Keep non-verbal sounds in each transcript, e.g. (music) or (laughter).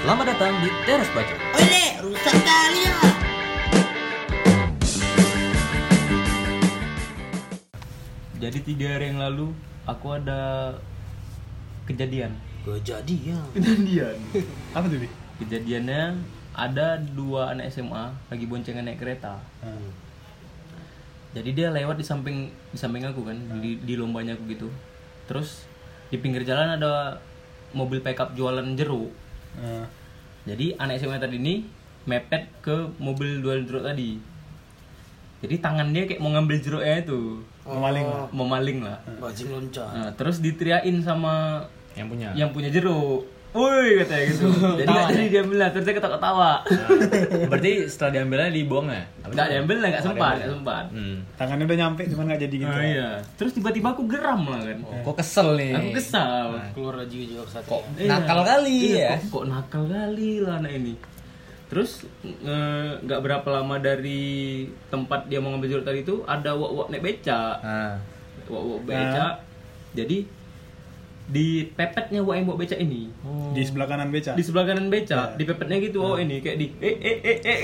Selamat datang di Teras Baca. Oleh, rusak kali ya. Jadi tiga hari yang lalu aku ada kejadian. Kejadian. Kejadian. Apa tuh? Kejadiannya ada dua anak SMA lagi boncengan naik kereta. Hmm. Jadi dia lewat di samping di samping aku kan di, di lombanya aku gitu. Terus di pinggir jalan ada mobil pickup jualan jeruk. Jadi anak SMA tadi ini mepet ke mobil jualan jeruk tadi. Jadi tangan dia kayak mau ngambil jeruknya itu, Memaling lah. mau maling lah. Bajing loncat. Nah, terus diteriakin sama Yang punya. yang punya jeruk. Woi katanya gitu. (laughs) Jadi nggak jadi dia ambil lah, terus dia ketawa-ketawa. Berarti setelah diambilnya dibuang ya? Sih? diambil Oh, sempat, diambil. nggak sempat. Hmm. Tangannya udah nyampe cuman nggak jadi gitu. Oh iya. Terus tiba-tiba aku geram lah kan. Oh, kok kesel nih? Aku kesal. Keluar juga juga kesatria. Kok Iya. nakal kali Iya, ya? Kok, kok nakal kali lah anak ini. Terus nggak berapa lama dari tempat dia mau ngambil jeruk tadi itu ada wak-wak naik beca. Nah, Wak-wak beca. Jadi di pepetnya yang bawa beca ini. Di sebelah kanan beca. Di sebelah kanan beca, Ya. di pepetnya gitu oh ini kayak di eh eh eh eh.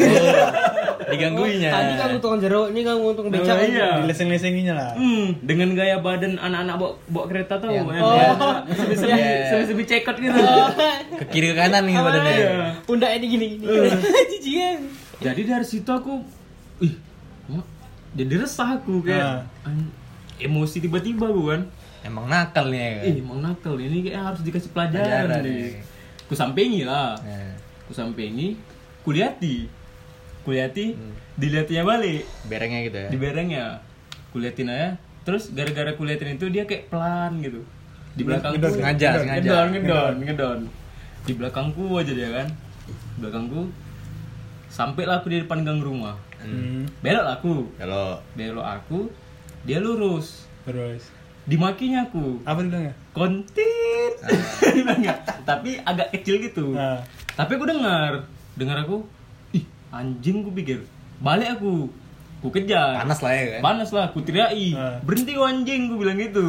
(laughs) digangguinnya. Tadi kamu tukang jeruk, ini kamu tukang Nah, becak. iya. Dileseng-lesenginya lah. Hmm, dengan gaya badan anak-anak bawa, bawa kereta tuh, Yang- yang Oh. sebi-sebi Iya. sebi-sebi cekot gitu. Ke kiri ke kanan nih badannya. Iya. Pundak ini gini gini. (laughs) Cijian. Jadi dari situ aku, ih, jadi resah aku kayak an- emosi tiba-tiba gue kan. Emang nakal nih ya kan? Ih, mau nakal ini kayak harus dikasih pelajaran Pelajaran, nih. nih. Ku sampingi lah, Nah, ku sampingi, kuliati, kuliati, Hmm. dilihatnya balik. berengnya gitu ya. di berengnya kuliatin aja terus gara-gara kuliatin itu dia kayak pelan gitu di belakangku Ngedon, sengaja, ngedon. sengaja. ngedon ngedon ngedon di belakangku aja dia kan di belakangku sampailah aku di depan gang rumah Hmm. belok aku Kalau belok aku dia lurus Terus. Dimakinya aku Apa bilangnya? kontit (laughs) Dibilangnya. tapi agak kecil gitu Nah. tapi aku dengar dengar aku ih anjing ku pikir balik aku ku kejar panas lah ya kan? panas lah aku teriaki Ah. berhenti kau anjing gue bilang gitu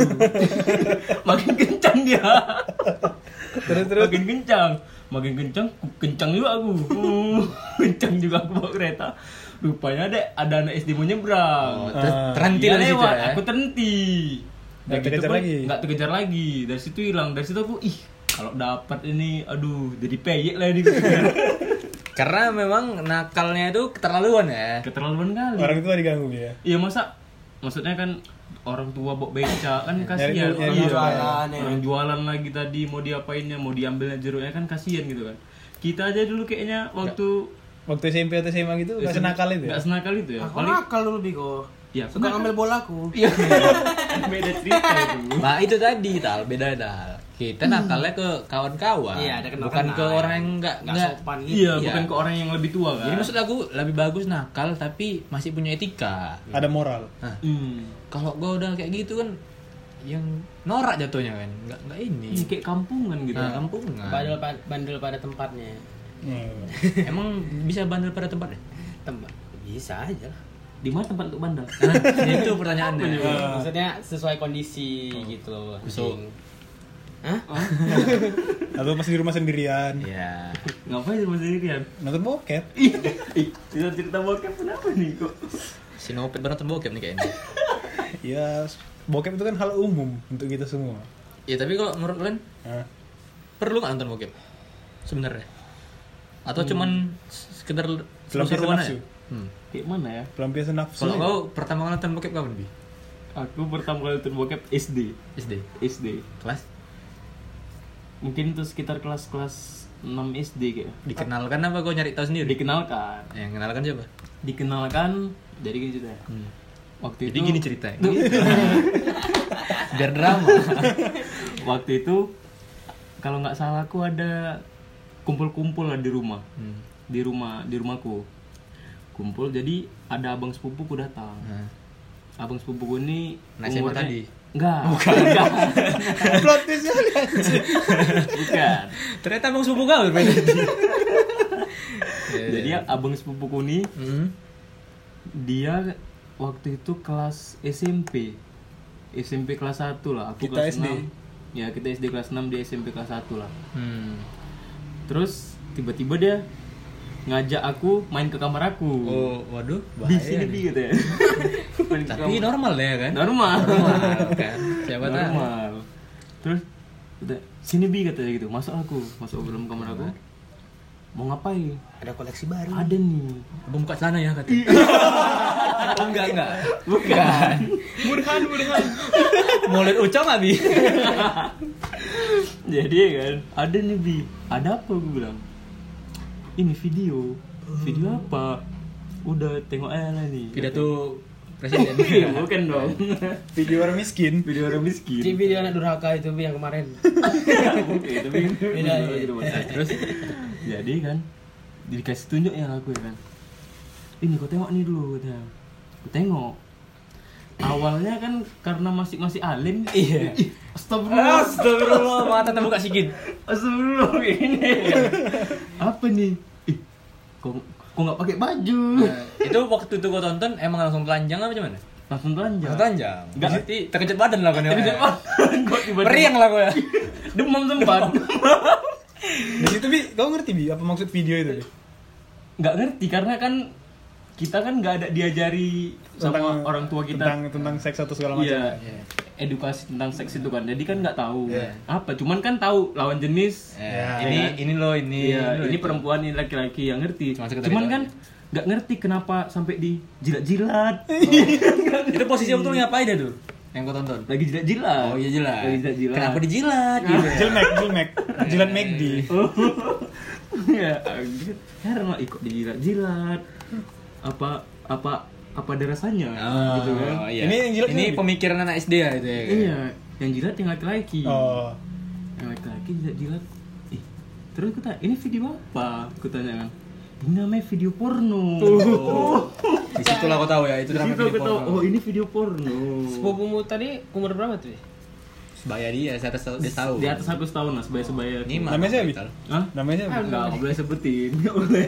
(laughs) makin kencang dia Terus terus. makin kencang makin kencang ku kencang juga aku Uh, (laughs) kencang juga aku bawa kereta rupanya ada ada anak SD mau nyebrang Oh, Ah. terhenti situ lewat, ya? aku terhenti Nggak terkejar lagi? nggak terkejar lagi. Dari situ hilang. Dari situ aku ih kalau dapat ini aduh jadi peyek lah ini. (laughs) Karena memang nakalnya itu keterlaluan ya. keterlaluan kali. Orang tua diganggu ya. Iya masa maksudnya kan orang tua bawa beca kan kasihan. orang jualan, jualan, ya. orang jualan lagi tadi mau diapainnya mau diambilnya jeruknya kan kasihan gitu kan. Kita aja dulu kayaknya waktu Waktu SMP atau SMA gitu nggak senakal itu ya? nggak senakal itu ya Aku paling nakal dulu Biko. ya Suka ngambil bolaku. iya (laughs) beda cerita itu Nah itu tadi tal beda tal. Kita nakalnya ke kawan-kawan, Iya, ada bukan ke orang yang nggak Nggak nggak. sopan gitu. iya Iya. bukan ke orang yang lebih tua kan Jadi maksud aku lebih bagus nakal tapi masih punya etika. Ada moral. Nah, hmm. kalau gua udah kayak gitu kan yang norak jatuhnya kan, nggak nggak ini. Ini kayak kampungan gitu Nah, kampungan. Bandel, bandel pada tempatnya. Hmm. Emang bisa bandel pada tempatnya? Tempat. Bisa aja lah. di mana tempat untuk bandel Nah, (laughs) itu pertanyaannya. Maksudnya sesuai kondisi gitu loh. So-. Hah? (laughs) Atau pas di rumah sendirian. Iya. ngapain cuma sendirian Nonton bokep. (laughs) ih ih, cerita bokep kenapa nih kok Sinopet banget bokep nih kayaknya. Ya, bokep itu kan hal umum untuk kita semua. Ya tapi kalau menurut kalian Nah, perlu nggak nonton bokep? Sebenarnya? Atau cuman sekedar Pelampiasan seru-seruan aja? Hmm. kayak mana ya pelampiasan nafsu. Kalau kau pertama kali nonton bokep kapan bi? aku pertama kali nonton bokep SD SD. SD Kelas? mungkin itu sekitar kelas-kelas 6 SD kayak Dikenalkan apa kau nyari tahu sendiri? dikenalkan Yang kenalkan siapa? dikenalkan jadi gini cerita Hmm. waktu Jadi itu gini ceritanya. (laughs) Biar drama. (laughs) waktu itu kalau nggak salah aku ada kumpul-kumpul lah di rumah Hmm. di rumah di rumahku kumpul jadi ada abang sepupuku datang Nah. abang sepupuku ini SMA umurnya- tadi? enggak bukan (laughs) (laughs) Plot twist bukan Ternyata abang sepupu kau berbeda. (laughs) jadi abang sepupuku ini Hmm. dia waktu itu kelas SMP SMP kelas 1 lah aku Kita kelas SD. 6 ya kita SD kelas 6 dia SMP kelas 1 lah Hmm. Terus tiba-tiba dia ngajak aku main ke kamar aku Oh, waduh, di bahaya sini nih. gitu ya (laughs) Main ke Tapi kamar. normal ya kan? normal Normal kan. Siapa tahu. normal terus kata, sini bi katanya gitu masuk aku masuk ke dalam kamar aku mau ngapain? Ada koleksi baru. ada nih. Abang buka celana ya katanya. oh, enggak, enggak. bukan. Burhan, Burhan. Mau lihat Ucok nggak, Bi? (laughs) jadi kan ada nih bi. Ada apa gue bilang? Ini video. Video apa? Udah tengok aja nih. Pidato presiden. (laughs) Iya, bukan dong (laughs) Video orang miskin. video orang miskin Di video anak durhaka itu yang kemarin. (laughs) Beda, iya. terus jadi kan dikasih tunjuk ya aku ya kan ini kau tengok nih dulu katanya aku tengok awalnya kan karena masih masih alim Iya. astagfirullah Astagfirullah, mata terbuka sikit. astagfirullah ini apa nih ih kok kok nggak pakai baju Nah, itu waktu itu gua tonton emang langsung telanjang apa gimana? langsung telanjang Langsung telanjang. Nggak. Berarti terkejut badan lah kan ya. Terkejut banget. (laughs) Kok tiba-tiba- Meriang lah gua ya. demam sempat (laughs) Di situ bi, kau ngerti bi apa maksud video itu? Bi? nggak ngerti karena kan kita kan nggak ada diajari sama Tentang- orang tua kita Tentang tentang seks atau segala macam. Iya, edukasi tentang seks itu kan. Jadi kan nggak tahu Iya. apa. Cuman kan tahu lawan jenis. Ya, Ya ini kan? ini loh ini. Iya, loh ini itu. perempuan ini laki-laki yang ngerti. Cuma Cuman itu kan nggak ngerti kenapa sampai di jilat-jilat. (laughs) itu posisi waktu ngapain dah tuh? Yang gua tonton. Lagi jilat-jilat. Oh iya jelas. Lagi jilat-jilat. Kenapa dijilat gitu? (laughs) ya? Jilmek, jilmek, jilat McD. ya, heran lah ikut dijilat-jilat. Apa apa apa ada rasanya gitu kan. Oh, iya. Ini yang jilat Ini Bi? pemikiran anak SD ya itu ya. kan? Iya, yang jilat yang laki-laki. Oh, yang laki-laki jilat-jilat ih terus aku tanya ini video apa aku tanya kan ini namanya video porno (laughs) Di situ lah kau tahu ya, itu Di namanya aku video tahu porno. oh ini video porno Sepupumu tadi umur berapa tuh? Sebaya dia, saya atas dia tahu. di atas aku setahun lah sebaya sebaya Ini mah. Namanya siapa. Hah? namanya siapa? Enggak, nggak boleh sebutin, (laughs) nggak boleh.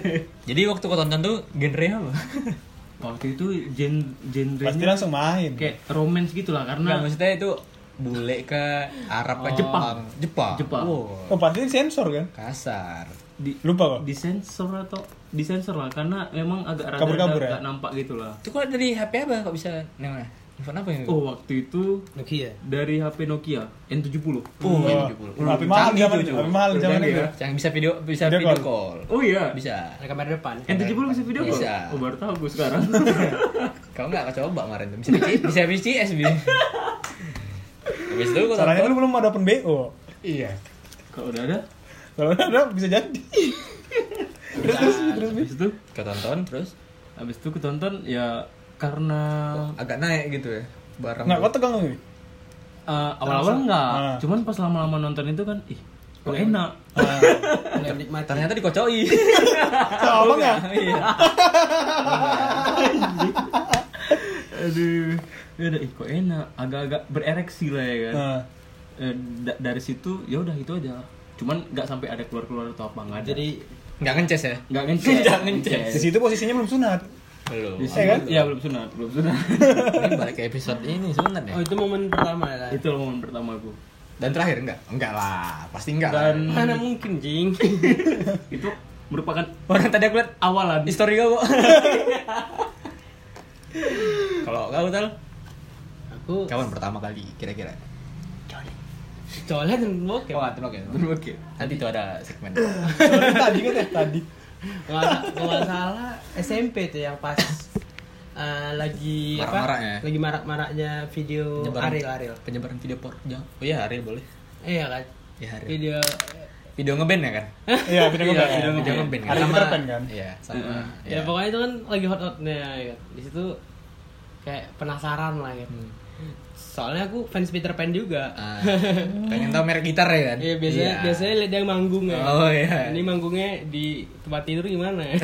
Jadi waktu kau tonton tuh genre apa? (laughs) Waktu itu gen genre Pasti langsung main. kayak romance gitu lah Enggak, karena maksudnya itu bule ke Arab ke Oh. Jepang. Jepang. Jepang. Wow, Oh pasti sensor kan? kasar. di Lupa kok. disensor atau disensor lah karena memang agak rada Kabur-kabur ya? agak nampak gitu lah. Itu kok dari HP apa kok bisa namanya? Handphone apa ini? Oh waktu itu Nokia. dari HP Nokia N70. Oh, Wah, ini 70. HP mahal zaman cuy. HP mahal zaman itu. ya. Yang bisa video bisa Video video, call. call. Oh iya. Bisa. Ada kamera depan. N70 bisa video call? Bisa. Oh baru tahu gue sekarang. (laughs) Kau enggak coba kemarin tuh. Bisa PC, bisa PCS bi. Habis itu Salahnya tonton. dulu belum ada open BO. Iya. Kalau udah ada, Kalau ada bisa jadi. terus terus terus Bi. habis itu, Kau tonton terus habis itu ketonton ya karena agak naik gitu ya barang. Nggak, kau tegang nih. eh, awal-awal enggak, Ah. cuman pas lama-lama nonton itu kan, ih, kok enak. Menikmati. Ternyata dikocoi. (laughs) Sama nggak? Iya. (laughs) Aduh, ya udah, ih, kok enak, agak-agak berereksi lah ya kan. Nah, da- dari situ ya udah itu aja. Cuman nggak sampai ada keluar-keluar atau apa nggak. Jadi Enggak ngeces ya? nggak ngeces. (laughs) Nggak ngeces. di situ posisinya belum sunat. Belum. Di Eh, situ, kan? ya belum sunat, belum sunat. (laughs) Ini balik ke episode ini sebenarnya. oh itu momen pertama ya. itu momen pertama aku. Dan terakhir enggak? Enggak lah, pasti enggak. Dan Mana mungkin jing. (laughs) itu merupakan Orang tadi aku lihat awalan histori kau. (laughs) Kalau kau tahu Aku kawan pertama kali kira-kira. colek dan bokep. Oh, itu oke. Oke. Nanti itu ada segmen. Tadi kan ya, tadi. Nggak sa- nggak salah SMP tuh yang pas eh, lagi Marak-maraknya. apa? Lagi marak-maraknya video Penyebaran- Ariel Ariel. Penyebaran video por. Oh iya, Ariel boleh. Iya kan. Iya, Ariel. Video Video ngeband ya kan? (laughs) Iya, video Iya, ngeband. video Video ngeband kan. Ada Sama- Peter Pan kan? Iya, sama. ya pokoknya itu kan lagi hot-hotnya ya kan. Di situ kayak penasaran lah gitu. Hmm. Soalnya aku fans Peter Pan juga. Ah, pengen tahu merek gitar ya kan? Iya biasanya Iya. biasanya lihat yang manggung ya. Oh iya. Ini manggungnya di tempat tidur gimana (laughs) ya?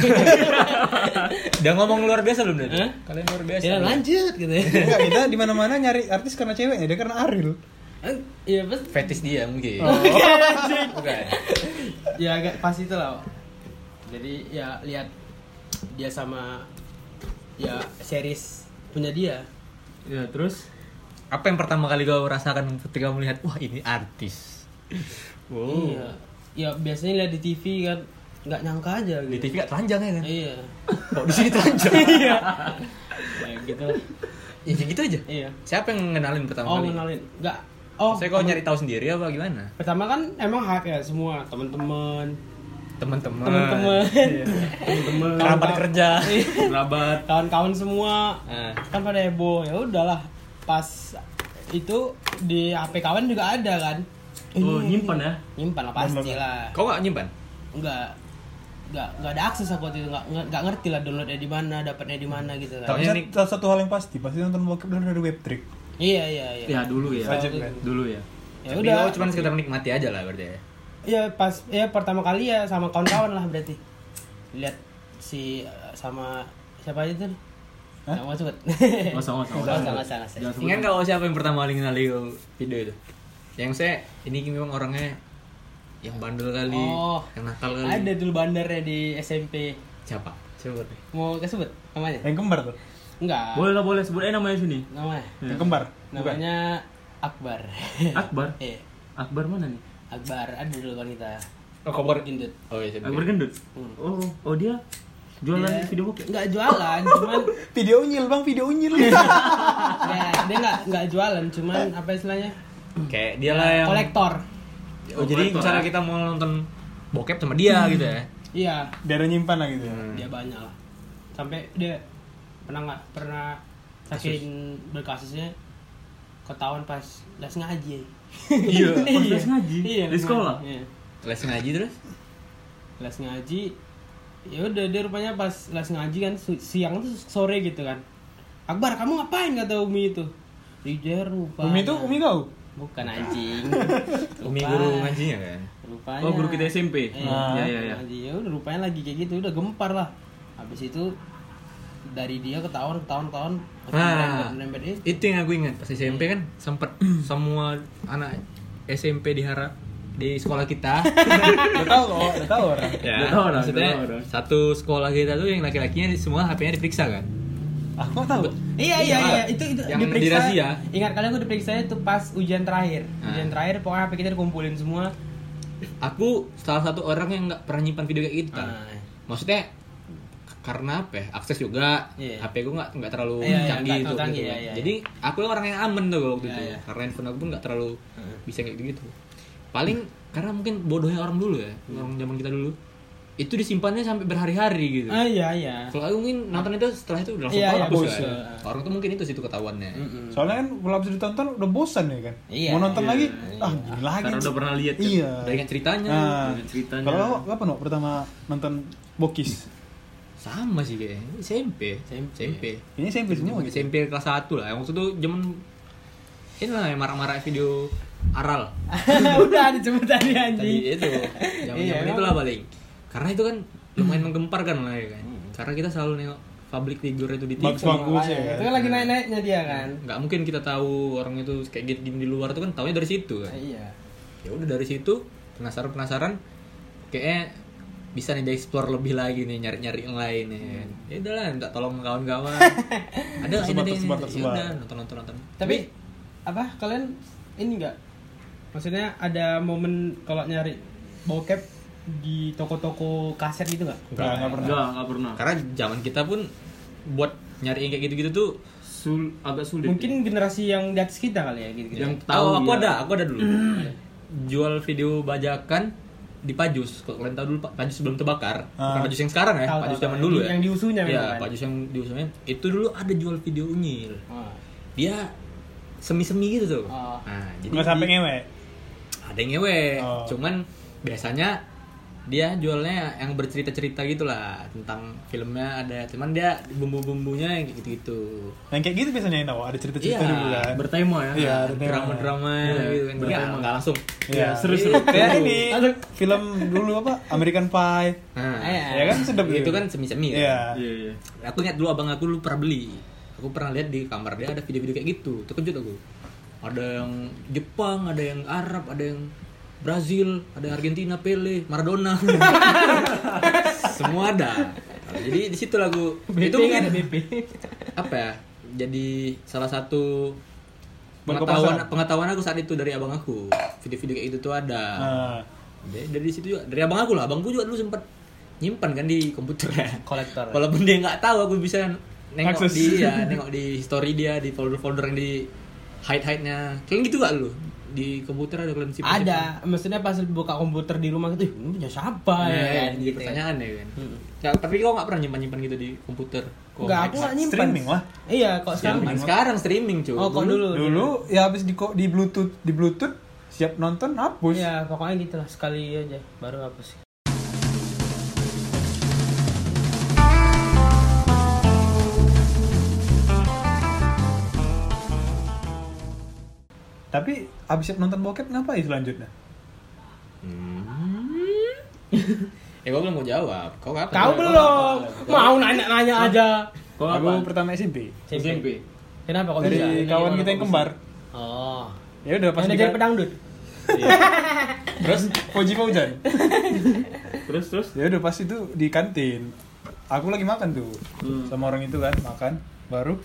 Udah ngomong luar biasa belum Dad? Hah? Kalian luar biasa. ya lanjut gitu ya. Enggak, kita di mana-mana nyari artis karena ceweknya, dia karena Ariel. Iya pas Fetis dia mungkin. Oh. Bukan. ya agak pas itu lah. Jadi ya lihat dia sama ya series punya dia. ya terus Apa yang pertama kali kau rasakan ketika melihat wah ini artis? Iya. Ya biasanya lihat di TV kan nggak nyangka aja Di gitu. TV kan telanjang ya kan? iya. Kok di sini telanjang? (laughs) iya. Ya gitu. ya gitu aja. iya. Siapa yang ngenalin pertama oh kali? kenalin nggak. Oh Saya kok nyari tahu sendiri apa gimana? pertama kan emang hak ya semua. Teman-teman Teman-teman. teman-teman teman-teman Kerabat kerja. kerabat. Kawan-kawan semua. Nah, kan pada heboh. Ya udahlah pas itu di HP kawan juga ada kan? Oh nyimpan ya? Nyimpan lah pasti lah. Kau nggak nyimpan? enggak enggak enggak ada akses aku waktu itu. Enggak enggak, enggak ngerti lah downloadnya di mana dapatnya di mana gitu kan. Tapi Taunya sat- nih- salah satu hal yang pasti, pasti nonton bokep dulu dari web trick. iya iya iya. Ya dulu ya. Wajib kan? dulu ya. Ya Tapi udah. kau cuma sekedar menikmati aja lah berarti ya. Iya pas ya pertama kali ya sama kawan-kawan lah berarti. Lihat si sama siapa aja tuh Hah? Sebut usah, nggak usah, nggak usah. Jangan sebut Ingat kau siapa yang pertama kali kenali kau video itu? Yang saya ini memang orangnya yang bandel kali, Oh. yang nakal kali. ada dulu bandarnya di SMP Siapa? Coba deh. mau kesebut namanya Yang kembar tuh. enggak boleh lah boleh sebut aja namanya sini namanya Yang kembar. Bukan. namanya Akbar Akbar eh (laughs) Akbar mana nih Akbar ada dulu wanita Oh, kabar gendut Oh iya, Akbar gendut Hmm. oh oh dia jualan Dia- video bokep nggak jualan (laughs) cuman Video unyil bang, video unyil. ya, dia nggak nggak jualan cuman apa istilahnya Kayak dia lah yang kolektor Oh, jadi kolektor, misalnya ya. kita mau nonton bokep sama dia gitu ya. iya Dia ada nyimpan lah gitu. ya. dia banyak lah sampai dia pernah nggak pernah saking berkasusnya ketahuan pas les ngaji Iya, (laughs) pas les ngaji? iya, Di les sekolah? iya. Les ngaji terus? les ngaji ya udah dia rupanya pas les ngaji kan siang tuh sore gitu kan Akbar kamu ngapain kata Umi itu Rijer lupa Umi itu Umi kau? bukan anjing (laughs) Umi guru ngajinya kan. rupanya Oh, guru kita SMP? eh, Ah. Ya, ya, ya. ngaji. ya udah rupanya lagi kayak gitu udah gempar lah habis itu dari dia ketahuan ketahuan ketahuan Ah. itu Itu yang aku ingat pas SMP kan sempet (clears throat) semua anak SMP diharap di sekolah kita. (laughs) Udah tahu kok, udah tahu orang. ya, Udah tahu orang, maksudnya tahu orang. satu sekolah kita tuh yang laki-lakinya di- semua HP-nya diperiksa kan. Aku nggak tahu. Iya iya iya itu itu Yang di razia. Ingat kalian aku diperiksa itu pas ujian terakhir. Ah. Ujian terakhir pokoknya HP kita dikumpulin semua. Aku salah satu orang yang nggak pernah nyimpan video kayak gitu. Ah. Maksudnya k- karena apa ya? Akses juga. Iya. HP gue nggak nggak terlalu Iya, iya, canggih nggak itu. terlalu canggih, gitu. iya, iya. Jadi aku orang yang aman tuh waktu Iya, itu. iya. Karena handphone aku pun nggak terlalu Heeh. bisa kayak gitu. Paling karena mungkin bodohnya orang dulu ya, orang zaman kita dulu. Itu disimpannya sampai berhari-hari gitu. Ah iya iya. Kalau aku mungkin nonton itu setelah itu udah langsung Iya, iya, hapus bosan. kan. Orang tuh mungkin itu situ ketahuannya. Mm-mm. Soalnya kan kalau habis ditonton udah bosan ya kan. Iya. Mau nonton Iya, lagi, iya. ah gini lagi. karena udah pernah lihat kan? Iya. Udah ingat ceritanya. Nah, ceritanya. kalau lo apa no pertama nonton Bokis? Sama sih kayaknya. SMP. SMP. SMP. Ini SMP semua gitu. SMP kelas 1 lah. Yang waktu itu zaman ini lah yang marah-marah video aral. (laughs) Udah disebut tadi Tadi anjing. itu. Zaman-zaman Iya, itu lah paling. Karena itu kan lumayan menggemparkan lah ya kan. Karena kita selalu nengok public figure itu di TV. Bagus bagus Makanya, ya. Itu kan lagi naik-naiknya dia kan. Nggak mungkin kita tahu orang itu kayak gini di luar itu kan taunya dari situ kan. Iya. ya udah dari situ penasaran penasaran kayaknya bisa nih dieksplor lebih lagi nih nyari nyari yang lain ya kan. ya udah lah minta tolong kawan-kawan (laughs) ada Tersebar, ini tersebar, tersebar. Ya udah nonton nonton nonton Tapi apa kalian ini enggak? Maksudnya ada momen kalau nyari bokep di toko-toko kaset gitu nggak? Enggak, enggak pernah. Enggak, enggak pernah. karena zaman kita pun buat nyari yang kayak gitu-gitu tuh Sul, agak sulit. Mungkin generasi yang di atas kita kali ya gitu. yang tahu tahu aku ya. ada aku ada dulu jual video bajakan di Pajus kalau kalian tahu dulu Pak Pajus sebelum terbakar bukan Ah. Pajus yang sekarang ya Tahu, Pajus zaman dulu Yang ya yang di usunya ya memang kan? Pajus yang di usunya itu dulu ada jual video unyil Oh. dia semi-semi gitu tuh. Oh. Nah, jadi Nggak sampai di- ngewe. Ada yang ngewe. Oh. Cuman biasanya dia jualnya yang bercerita-cerita gitu lah tentang filmnya ada cuman dia bumbu-bumbunya yang kayak gitu-gitu. Yang kayak gitu biasanya Nao, ada cerita-cerita Iya, dulu kan. bertema ya. Iya. Drama-drama Iya, gitu kan. Enggak, bertema. enggak langsung. Iya, seru-seru. Kayak ini (laughs) film dulu apa? American Pie. Nah, Iya. Ya kan sedap itu gitu. kan semi-semi. Iya. Iya, iya. Aku ingat dulu abang aku dulu pernah beli. Aku pernah lihat di kamar dia ada video-video kayak gitu. Terkejut aku. Ada yang Jepang, ada yang Arab, ada yang Brazil, ada yang Argentina, Pele, Maradona. (laughs) Semua ada. Nah, jadi di situ lagu (laughs) BP itu kan BP. apa ya? Jadi salah satu pengetahuan pengetahuan aku saat itu dari abang aku. Video-video kayak gitu tuh ada. Nah, Dari, dari situ juga dari abang aku lah. Abangku juga dulu sempat nyimpan kan di komputer ya. kolektor Walaupun dia nggak tahu aku bisa nengok Akses. di ya, nengok di story dia di folder-folder yang di hide-hide-nya. Kalian gitu gak lu? Di komputer ada kalian simpan ada maksudnya pas buka komputer di rumah gitu "Ih, ini punya siapa ya ya, kan, jadi gitu kan. pertanyaan ya kan. Hmm. Nggak, tapi kau nggak pernah nyimpan-nyimpan gitu di komputer? Kok Enggak, aku nggak nyimpan. Streaming lah. Iya, kok sekarang. Zaman sekarang streaming cuy. Oh, kok dulu. Dulu ya habis di di bluetooth di bluetooth siap nonton hapus. Iya, pokoknya gitu lah sekali aja baru hapus. Tapi habis siap nonton bokep ngapain selanjutnya? Eh, gua belum mau jawab. Kau apa? Kau belum. Mau nanya-nanya aja. Kau Aku apa? pertama SMP. SMP. Kenapa kok Dari bisa? kawan kita yang kembar. Oh. Ya udah pas jadi pedangdut. terus Koji Fauzan. Terus terus. Ya udah pas itu di kantin. Aku lagi makan tuh Hmm. sama orang itu kan makan baru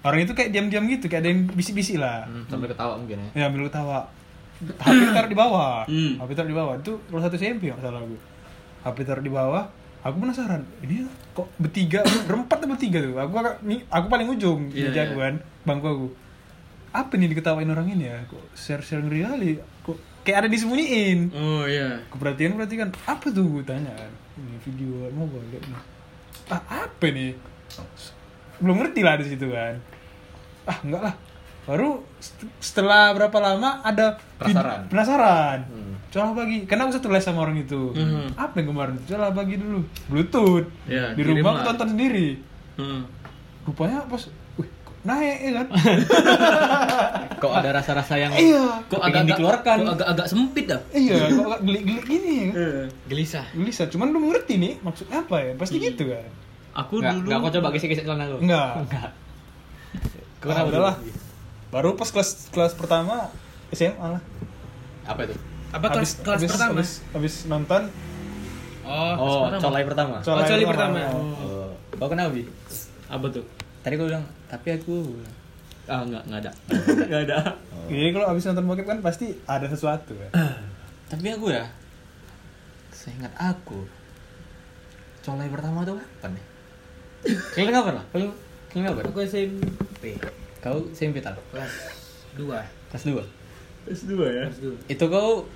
orang itu kayak diam-diam gitu kayak ada yang bisik-bisik lah. Hmm, sampai ketawa mungkin ya. Ya ambil ketawa. HP taruh di bawah. Hmm. HP taruh di bawah. Itu kelas satu SMP nggak salah aku. HP taruh di bawah. Aku penasaran. Ini kok bertiga, berempat atau bertiga tuh. Aku agak- nih, aku paling ujung di Iya, jago kan, bangku aku. Apa nih diketawain orang ini ya? Kok share-share ngeri kali. Kok kayak ada disembunyiin. Oh iya. Aku perhatian perhatikan apa tuh gue tanya kan. Ini video mau gue lihat nih. Ah apa nih? Belum ngerti lah di situ kan. Ah enggak lah. Baru set- setelah berapa lama ada Penasaran. penasaran. Hmm. Coba bagi. Karena aku satu les sama orang itu. Hmm. Apa yang kemarin? Coba bagi dulu. Bluetooth. Ya, di rumah aku tonton sendiri. Hmm. Rupanya pas wih, kok naik ya kan? (laughs) Kok ada rasa-rasa yang iya. Kok agak dikeluarkan. Kok agak-agak sempit dah. Iya, kok agak gelik-gelik gini ya kan? gelisah? Gelisah, cuman belum ngerti nih maksudnya apa ya. Pasti gitu kan. Aku Enggak, dulu. enggak kau coba gesek-gesek celana lu. Enggak. Enggak. (laughs) Kau Ah, kenapa? udahlah. Baru pas kelas kelas pertama SMA lah. Apa itu? Apa kelas kelas habis, pertama? Habis, habis nonton Oh, Oh, colai pertama. Oh, coli pertama. Oh. Kau kenapa, Bi? Apa tuh? Tadi gua bilang, tapi aku Ah enggak, enggak ada. (laughs) Enggak ada. Jadi kalau habis nonton bokep kan pasti ada sesuatu kan. (clears throat) Tapi aku ya, seingat aku, colai pertama tuh kapan nih? Kalian kapan lah? Kalian kalian kapan? Aku SMP Kau SMP tal? kelas 2. Kelas 2? S2 ya. Kelas 2. Itu kau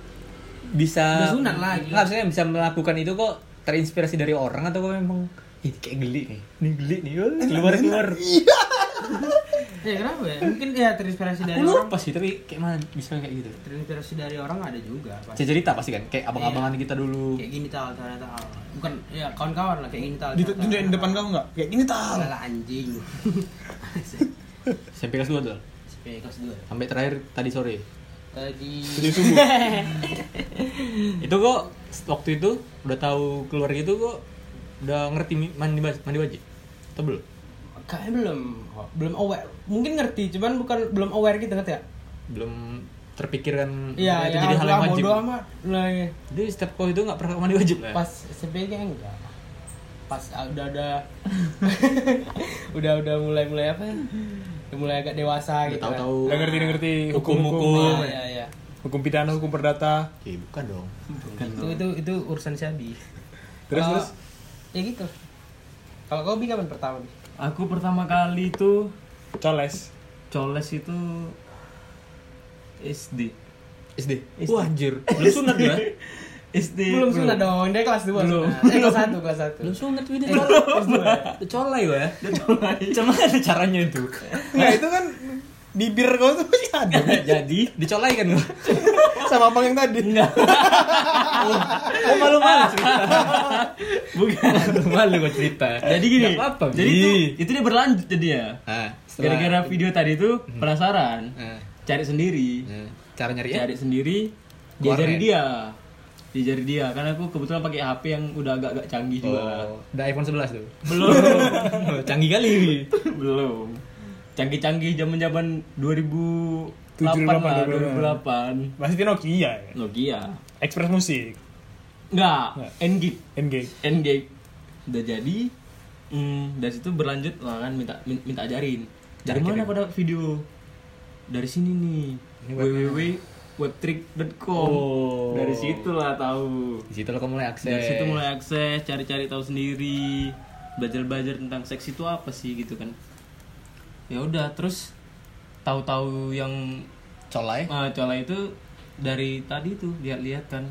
bisa Udah sunat lah, gila. Nggak, maksudnya bisa melakukan itu kok terinspirasi dari orang atau kau memang Ih, kayak geli nih. Ini geli nih. Keluar keluar. Ya kenapa ya? Mungkin ya terinspirasi dari Aku orang. lupa sih, tapi kayak mana bisa kayak gitu. Terinspirasi dari orang ada juga pasti. Cerita pasti kan, kayak abang-abangan kita dulu. Kayak gini tal ternyata tal. Bukan ya kawan-kawan lah kayak gini tal. Di, di, di depan kamu nggak? Kayak gini tal. Alah anjing. (laughs) SMP kelas 2 tuh. SMP kelas 2. Sampai terakhir tadi sore. Tadi Tujuh subuh. (laughs) itu kok waktu itu udah tahu keluar gitu kok udah ngerti mandi bas- mandi wajib atau belum kayaknya belum belum aware. Mungkin ngerti, cuman bukan belum aware gitu ngerti ya? belum terpikirkan Iya, itu ya, jadi hal yang udah, wajib bodo amat. Lah, ya. jadi setiap kau itu nggak pernah mandi wajib lah Pas SMP kayaknya enggak. Pas ah, udah ada (laughs) udah udah mulai mulai apa ya? Udah mulai agak dewasa Udah gitu. tahu-tahu Udah ngerti-ngerti Hukum-hukum. Kan. Iya, iya. Hukum pidana, hukum perdata. Eh, bukan dong Itu itu itu urusan Syabi. Terus terus Ya gitu. Kalau kau bi kapan pertama bi? Aku pertama kali itu coles. coles itu SD. SD wah anjir. (laughs) Belum sunat ya SD. Belum sunat dong, dia kelas 2 Belum. Eh kelas 1, kelas 1. belum sunat ini kelas dua. Ya (laughs) colai. Gua ya cuma ada caranya itu Nggak itu kan bibir kau tuh masih ada. (laughs) jadi dicolai kan (laughs) Sama abang yang tadi. (laughs) oh malu malu cerita bukan malu gua cerita Jadi gini. Nggak apa-apa jadi itu itu dia berlanjut jadi ya. Gara-gara video tadi itu penasaran, Ah, cari sendiri. cara nyari ya Cari sendiri, diajari Warnet. dia. Diajari dia karena aku kebetulan pakai HP yang udah agak-agak canggih juga. Oh, udah iPhone 11 tuh. Belum. Canggih kali. Belum. Canggih-canggih zaman-zaman 2008 78, lah, 2008. Masih di Nokia ya. Nokia. Express Musik. Enggak, Nggak. N-Gig. Engage. N-Gig. Udah jadi hmm, dari situ berlanjut lah kan minta min- minta ajarin. Dari Cari mana pada video? Dari sini nih. Www webtrick.com. Oh. Dari situlah tahu. Di situ lo kamu mulai akses. Dari situ mulai akses, cari-cari tahu sendiri, belajar-belajar tentang seks itu apa sih gitu kan. Ya udah, terus tahu-tahu yang colai. ah cola itu dari tadi tuh lihat-lihat kan.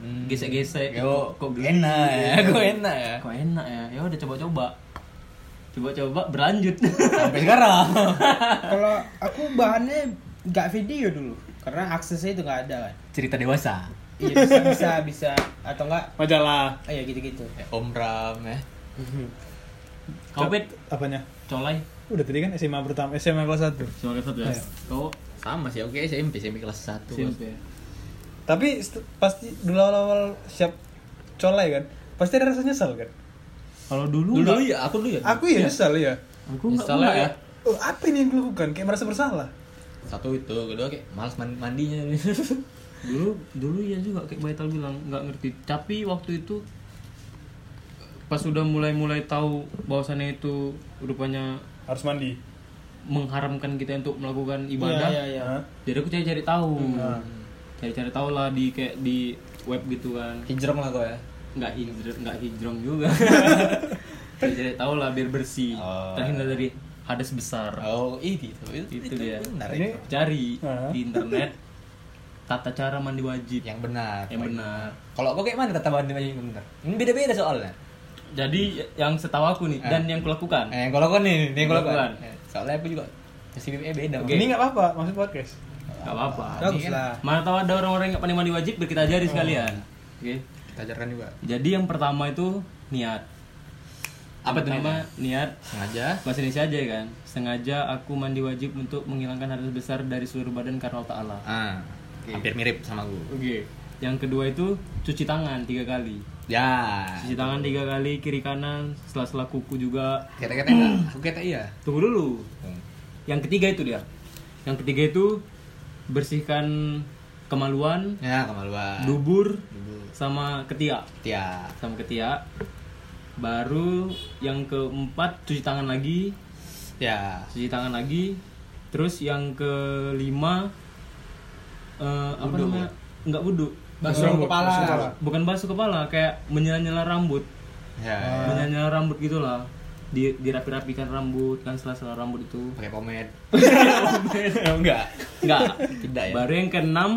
Hmm. Gesek-gesek Yo, kok, kok geli, enak ya, gitu. kok enak ya. Kok enak ya? Ya udah coba-coba. Coba-coba berlanjut. Sampai sekarang. (laughs) Kalau aku bahannya nggak video dulu karena aksesnya itu nggak ada kan. Cerita dewasa. Iya bisa bisa bisa atau enggak? Majalah. Oh ya gitu-gitu. Ya, Om Ram ya. Kau bet Apanya? colai. Udah tadi kan SMA pertama, SMA kelas 1. Sebagai satu ya. Iya. Kau Sama sih, oke SMP, SMP kelas 1. SMP ya. Tapi st- pasti dulu awal-awal siap colai kan, pasti ada rasa nyesal kan. Kalau dulu Dulu, dulu ya, aku dulu ya. Aku ya nyesal ya. aku Nyesal pernah ya. Oh, apa ini yang kulakukan? Kayak merasa bersalah. Satu itu, kedua kayak mandi mandinya. (laughs) dulu dulu ya juga kayak Baital bilang nggak ngerti tapi waktu itu pas sudah mulai-mulai tahu bahwasannya itu rupanya Harus mandi. mengharamkan kita untuk melakukan ibadah Iya iya iya. Hah? jadi aku cari-cari tahu Hmm. cari-cari tahu lah di kayak di web gitu kan Hijrong lah kau ya. nggak hijrong nggak hijrong juga (laughs) cari-cari tahu lah biar bersih Oh. terhindar dari hadas besar Oh, itu itu. Itu dia. Benar Ini- itu. cari di internet tata cara mandi wajib Yang benar. yang benar Kalau kau kayak mana tata mandi yang benar? Ini beda-beda soalnya. Jadi yang setahu aku nih dan yang kulakukan. Eh, yang kalau kau nih, nih yang. Kulakukan. Eh, Soalnya aku juga masih eh, beda. Oke. Ini nggak apa-apa, maksud podcast. Gak apa-apa. Bagus kan- lah. Mana tahu ada orang-orang yang nggak pandai mandi wajib, biar kita ajari sekalian. Oke. Kita ajarkan juga. Jadi yang pertama itu niat. Apa tuh Pertama niat Sengaja. bahasa Indonesia aja ya kan. Sengaja aku mandi wajib untuk menghilangkan hadas besar dari seluruh badan karena Allah Taala. Ah, hampir mirip sama aku. Oke. Yang kedua itu cuci tangan tiga kali. Ya. Cuci tangan tiga kali kiri kanan, setelah-setelah kuku juga. Kata-kata enggak? Aku kata iya. Tunggu dulu. Hmm. Yang ketiga itu dia. Yang ketiga itu bersihkan kemaluan, Ya, kemaluan. dubur, Dubur. sama ketiak. Ya. Sama ketiak. Baru yang keempat cuci tangan lagi, Ya. cuci tangan lagi. Terus yang kelima eh, apa Wudhu. namanya? Enggak wudhu. Basuh Rambut, kepala. basuh kepala. Bukan basuh kepala, kayak menyela-nyela rambut. Ya. Menyela-nyela rambut gitulah. Di dirapi-rapikan rambut kan sela-sela rambut itu. Pakai pomade. (laughs) enggak. Enggak. Tidak ya. Baru yang keenam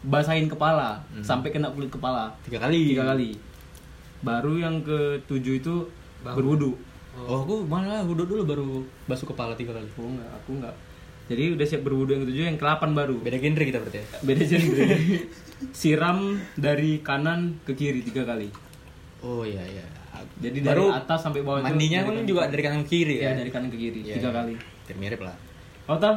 basahin kepala Hmm. sampai kena kulit kepala Tiga kali. tiga kali. Baru yang ketujuh itu berwudu. Oh, aku malah wudhu dulu baru basuh kepala tiga kali. Aku enggak, aku enggak. Jadi udah siap berwudu yang ketujuh, yang ke-8 baru. Beda genre kita berarti ya. Beda genre. (laughs) Siram dari kanan ke kiri tiga kali. Oh iya iya. Jadi dari Baru atas sampai bawah itu mandinya dari pun juga dari kanan ke kiri Iya, ya. dari kanan ke kiri Iya, tiga iya. kali. Mirip lah. Total?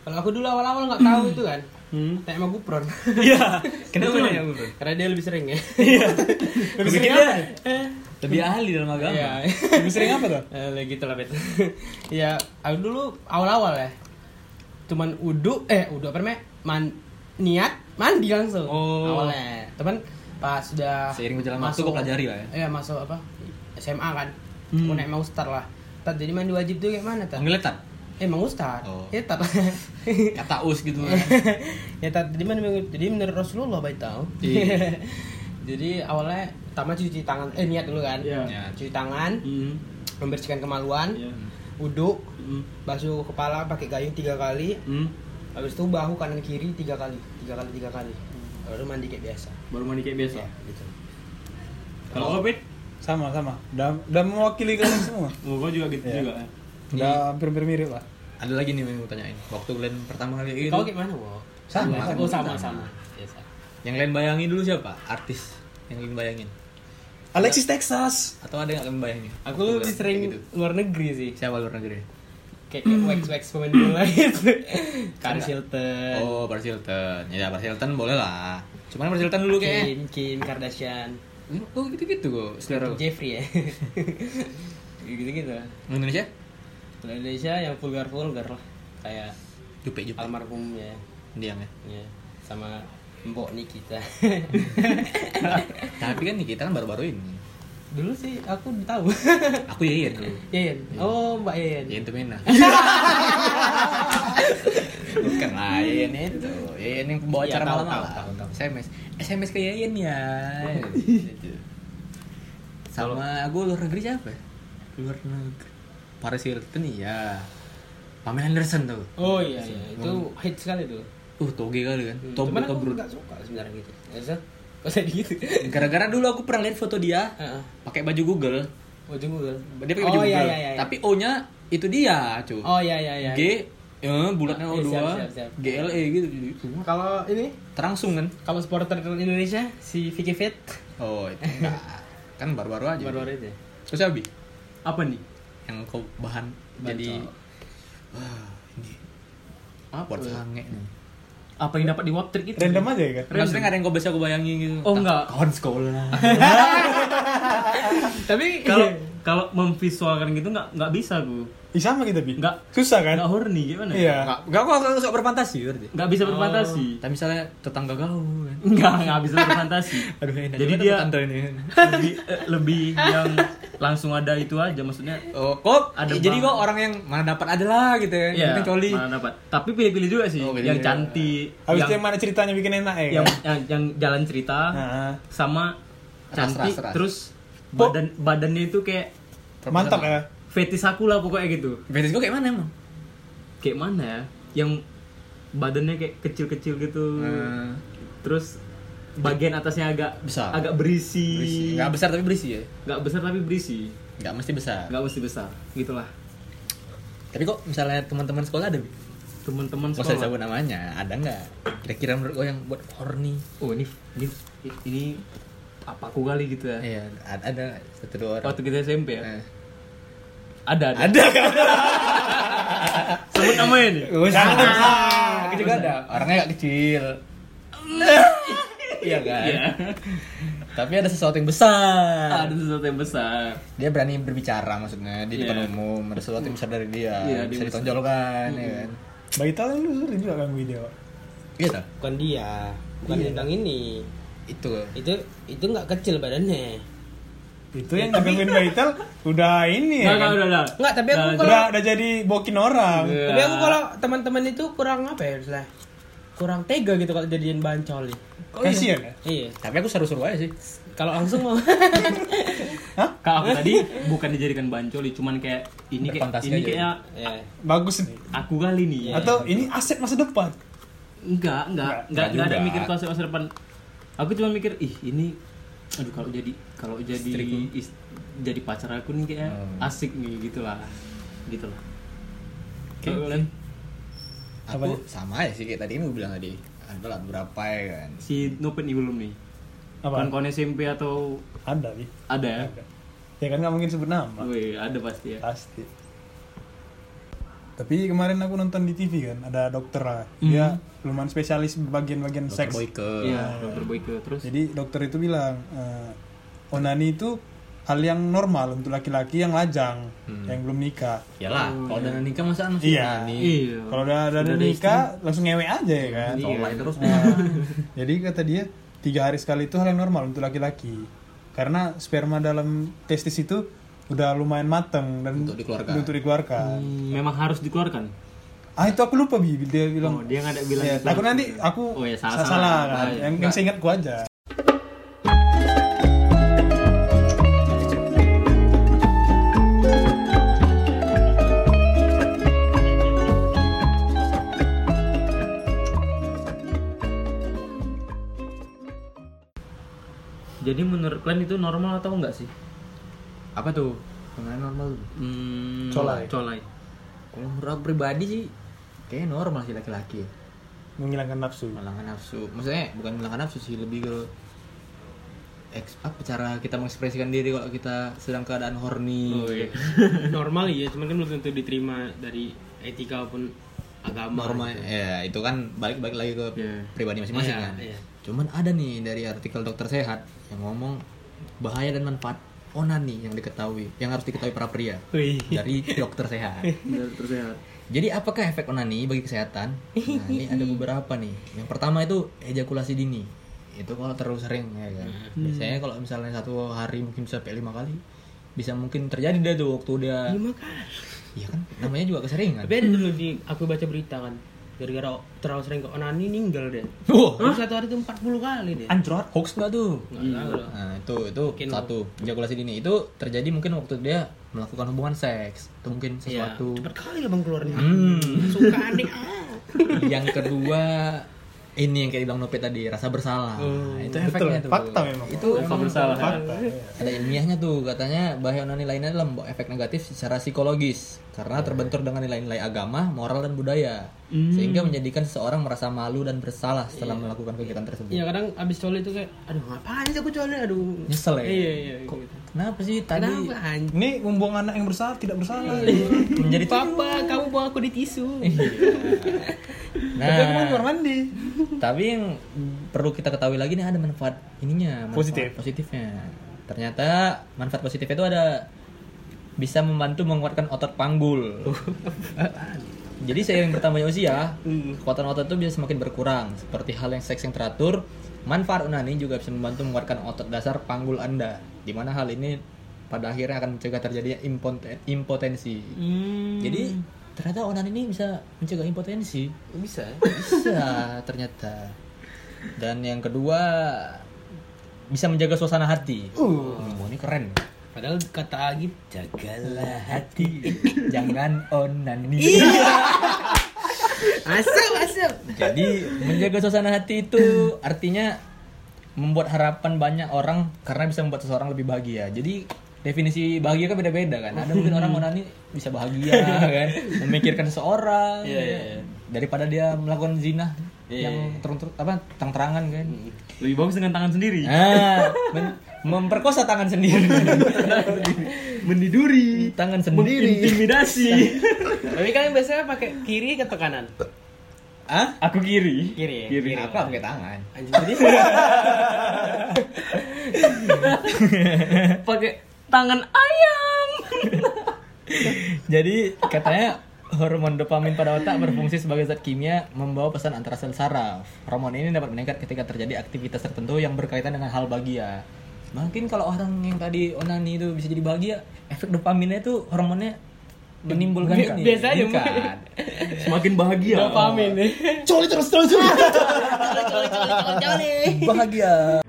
Kalau aku dulu awal-awal nggak tahu itu kan. Hmm. Tanya sama Gupron. Iya. (laughs) Kenapa nanya aku? Bro? Karena dia lebih sering ya. (laughs) Lebih sering apa? Lebih ahli dalam agama. Iya. Lebih sering apa tuh? Eh, gitu lah, Bet. ya, aku dulu awal-awal ya. Cuman udu, eh udu apa namanya? Man, niat, mandi langsung. Oh. Awalnya. Teman pas sudah Seiring berjalan waktu kok pelajari lah ya. Iya, masuk apa? SMA kan. Hmm. Aku naik mau star lah. Tat, jadi mandi wajib tuh kayak mana, Tat? Panggilnya tat. Eh, mau ustad. Oh. Ya, Tat. (laughs) Kata us gitu. (laughs) ya tat, jadi mana jadi menurut Rasulullah baik tahu. Iya. (laughs) jadi awalnya pertama cuci tangan, eh niat dulu kan. Niat. Cuci tangan, Hmm. membersihkan kemaluan, Iya. Wudhu, Hmm. basuh kepala pakai gayung tiga kali, Hmm. habis itu bahu kanan kiri tiga kali, tiga kali tiga kali, baru mandi kayak biasa. Baru mandi kayak biasa. Ya, gitu. Kalau Bet? Sama sama. Udah udah mewakili kalian (coughs) semua. Oh, kau juga gitu Iya. juga. ya? Udah hampir-hampir mirip lah. Ada lagi nih yang mau tanyain. Waktu kalian pertama kali gitu. Kau kayak mana, Wo? Sama, Oh, sama. sama, sama. Biasa. Yang kalian bayangin dulu siapa? Artis yang kalian bayangin. Alexis Texas. Atau ada yang bayangin? Aku lebih sering gitu. luar negeri sih. Siapa luar negeri? Kayak kayak wax wax pemain bola (laughs) gitu. Paris Hilton. Oh, Paris Hilton. Ya, Paris Hilton boleh lah. Cuman Paris Hilton dulu kayaknya. Kim, Kim Kardashian. Oh, gitu-gitu kok. Selera. Jeffrey ya. (laughs) gitu-gitu. Indonesia? Indonesia yang vulgar-vulgar lah. Kayak Jupe, Jupe. almarhum ya. Diam ya. ya. Sama Mbok Nikita. (laughs) Tapi kan nih kita kan baru-baru ini. Dulu sih aku tahu. Aku Yayan dulu. Yayan. Oh, Mbak Yayan. Yayan Tumena. (laughs) Bukan lain itu. Yayan yang bawa Iya, acara tahu, tahu. SMS. SMS ke Yayan ya. (laughs) Sama gue luar negeri siapa? Luar negeri. Paris Hilton iya. Pamela Anderson tuh. Oh iya iya, itu hit sekali tuh. Uh, toge kali kan. Toge Cuman aku kebrut. nggak suka sebenarnya gitu. Usah, nggak usah gitu. Gara-gara dulu aku pernah lihat foto dia Heeh. pakai baju Google. Baju Google. Dia pakai baju oh, Google. iya, iya, iya. Tapi O-nya itu dia, cuy. Oh iya iya iya. G ya bulatnya Ah, O2 iya, siap, siap, siap. GLE gitu Kalau ini terangsung kan kalau supporter Indonesia si Vicky Fit oh itu enggak kan baru-baru aja baru aja. terus Abi Apa nih? yang kau bahan jadi wah ini apa buat sange nih Apa yang dapat di wap trick itu? Random aja ya kan? maksudnya nggak ada yang kau bisa aku bayangin gitu Oh, enggak. kawan sekolah (laughs) Tapi Kalau kalau memvisualkan gitu nggak nggak bisa gue. Ih, sama kita bi. Nggak. Susah kan? Nggak horny gimana? Iya. nggak nggak kok aku suka berfantasi berarti Nggak bisa berfantasi. tapi misalnya tetangga kau kan Nggak nggak bisa berfantasi. (laughs) aduh enak Jadi dia tetangga ini lebih eh, lebih yang langsung ada itu aja maksudnya. oh kok Ada jadi kok orang yang mana dapat ada lah gitu ya Iya, coli mana dapat. Tapi pilih-pilih juga sih. Oh, yang cantik, Habis yang, yang mana ceritanya bikin enak ya yang, kan? yang yang jalan cerita Nah, sama Ras, cantik ras, ras. terus badan badannya itu kayak mantap ya. Fetis aku lah pokoknya gitu. Fetis gue kayak mana emang? Kayak mana ya? Yang badannya kayak kecil-kecil gitu. Hmm. Terus bagian atasnya agak Besar. agak berisi. Berisi. Nggak besar tapi berisi ya? Nggak besar tapi berisi. Nggak mesti besar. Nggak mesti besar. Gitulah. Tapi kok misalnya teman-teman sekolah ada? Teman-teman usah sekolah. disebut namanya, ada nggak? Kira-kira menurut gue yang buat horny? Oh, ini ini ini apa aku kali gitu ya. Iya, ada, ada satu dua orang. Waktu kita SMP ya. Eh. Ada, ada. Ada kan? (laughs) Sebut namanya nih. Aku juga ada. Orangnya nggak kecil. (laughs) iya kan? Iya. Tapi ada sesuatu yang besar. Ada sesuatu yang besar. Dia berani berbicara maksudnya di depan Iya. umum. Ada sesuatu yang besar dari dia. Dia bisa besar. ditonjolkan, ya kan? Bagi tahu lu sering juga kan video. Iya tak? bukan dia, bukan Iya. tentang ini. Itu. Itu itu nggak kecil badannya. Itu yang ngegangguin Baital udah ini ya. Enggak, kan? udah, udah. Nggak, tapi aku kalau Udah udah jadi bokin orang. Iya. tapi aku kalau teman-teman itu kurang apa ya, lah? Kurang tega gitu kalau jadian bancol. Kasian ya. Iya. Tapi aku seru-seru aja sih. Kalau langsung mau Kalau (laughs) aku tadi bukan dijadikan bancoli, cuman kayak ini kayak ini kayak ya. Bagus nih. aku kali nih. Atau ini aset masa depan. Enggak, enggak, enggak, enggak enggak ada mikir masa masa depan. Aku cuma mikir, ih ini aduh kalau jadi kalau jadi is- jadi pacar aku nih kayak Hmm. asik nih gitu lah. Gitu lah. Oke. Kalau kalian Aku Apa? sama aja sih kayak tadi kan gue bilang tadi. Ada lah beberapa ya kan. si Nopen nih belum nih. Apa? Kawan-kawan SMP atau Ada nih. ada ya? Ada. Ya kan nggak mungkin sebut nama. Wih, ada pasti ya. Pasti. Tapi kemarin aku nonton di TV kan, ada dokter lah. Dia lumayan spesialis bagian-bagian Dokter seks. Boyke. Iya, dokter Boyke terus. Jadi dokter itu bilang eh, onani itu hal yang normal untuk laki-laki yang lajang, yang belum nikah. Iyalah, kalau udah nikah masa masih Iya. Iya. Kalau udah ada Udah nikah langsung ngewe aja ya kan. Iya. Tolak terus. Nah, jadi kata dia tiga hari sekali itu hal yang normal untuk laki-laki. Karena sperma dalam testis itu udah lumayan mateng dan Untuk dikeluarkan. untuk dikeluarkan. Hmm, memang harus dikeluarkan. Ah itu aku lupa bi dia bilang. Oh, dia nggak ada bilang Ya, aku nanti aku Oh, ya, salah- salah, salah. kan. Ah, iya. Yang, yang seingatku aja. Jadi menurut kalian itu normal atau enggak sih? Apa tuh? Pengalaman normal tuh. Hmm, Colai. Colai. Kalau menurut aku pribadi sih kayaknya normal sih laki-laki. Menghilangkan nafsu. Menghilangkan nafsu. Maksudnya bukan menghilangkan nafsu sih, lebih ke eks, apa cara kita mengekspresikan diri kalau kita sedang keadaan horny. Oh iya. (laughs) normal ya, cuman kan belum tentu diterima dari etika maupun agama. normal ya itu kan balik-balik lagi ke Iya. pribadi masing-masing Iya, kan iya. cuman ada nih dari artikel dokter sehat yang ngomong bahaya dan manfaat onani yang diketahui yang harus diketahui para pria dari dokter sehat. Dokter sehat. jadi apakah efek onani bagi kesehatan? Nah ini ada beberapa nih. Yang pertama itu ejakulasi dini. Itu kalau terlalu sering ya kan? Biasanya kalau misalnya satu hari mungkin bisa sampai lima kali bisa mungkin terjadi deh tuh waktu dia Lima kali. iya kan? Namanya juga keseringan. Tapi ada dulu di aku baca berita kan. Gara-gara terlalu sering ke onani meninggal dia Wah, Terus satu hari itu 40 kali dia Anjrot. hoax nggak tuh? Nggak tahu loh. Nah, itu itu Mungkin satu ejakulasi dini itu terjadi mungkin waktu dia melakukan hubungan seks atau mungkin Iya, sesuatu. cepet kali abang keluarnya Hmm. suka ah. yang kedua ini yang kayak bilang Nope tadi rasa bersalah. Nah, itu betul. efeknya tuh. Fakta memang. Itu Rasa bersalah. Fakta. ada ilmiahnya tuh katanya bahaya onani lainnya adalah membawa efek negatif secara psikologis karena terbentur dengan nilai-nilai agama, moral dan budaya sehingga menjadikan seseorang merasa malu dan bersalah setelah melakukan kegiatan tersebut. Iya kadang abis coli itu kayak aduh ngapain sih aku coli aduh Nyesel ya. iya iya gitu. Kenapa sih tadi kenapa anjing Ini membuang anak yang bersalah tidak bersalah. menjadi papa kamu bawa aku di tisu (laughs) Nah, Tapi aku mau kamar mandi. Tapi yang perlu kita ketahui lagi nih ada manfaat ininya, manfaat Positif. positifnya. Ternyata manfaat positifnya itu ada bisa membantu menguatkan otot panggul. (laughs) Jadi seiring bertambahnya usia, kekuatan otot itu bisa semakin berkurang. Seperti hal yang seks yang teratur, manfaat onani juga bisa membantu menguatkan otot dasar panggul Anda. Di mana hal ini pada akhirnya akan mencegah terjadinya impoten- impotensi. hmm. Jadi ternyata onani ini bisa mencegah impotensi. Bisa bisa ternyata. Dan yang kedua bisa menjaga suasana hati. Uh. Ini keren. Padahal kata Agib jagalah hati. (laughs) Jangan onani asap asap jadi menjaga suasana hati itu artinya membuat harapan banyak orang karena bisa membuat seseorang lebih bahagia jadi definisi bahagia kan beda-beda kan ada mungkin orang onani bisa bahagia (laughs) kan memikirkan seseorang Iya, iya, iya. daripada dia melakukan zina Iya, yang iya. terung apa terang-terangan kan Lebih bagus dengan tangan sendiri. Ah, (laughs) men- memperkosa tangan sendiri. (laughs) Mendiduri. tangan sendiri. Intimidasi. tapi kan biasanya pakai kiri atau kanan Ah? Aku kiri. kiri? Kiri. Aku pakai tangan. anjing jadi (laughs) Pakai tangan ayam. Jadi katanya hormon dopamin pada otak berfungsi sebagai zat kimia membawa pesan antara sel saraf. Hormon ini dapat meningkat ketika terjadi aktivitas tertentu yang berkaitan dengan hal bahagia. Mungkin kalau orang yang tadi onani itu bisa jadi bahagia, efek dopaminnya itu hormonnya menimbulkan Bi- ini. biasa aja, meningkat. Semakin bahagia. dopamin nih Bahagia.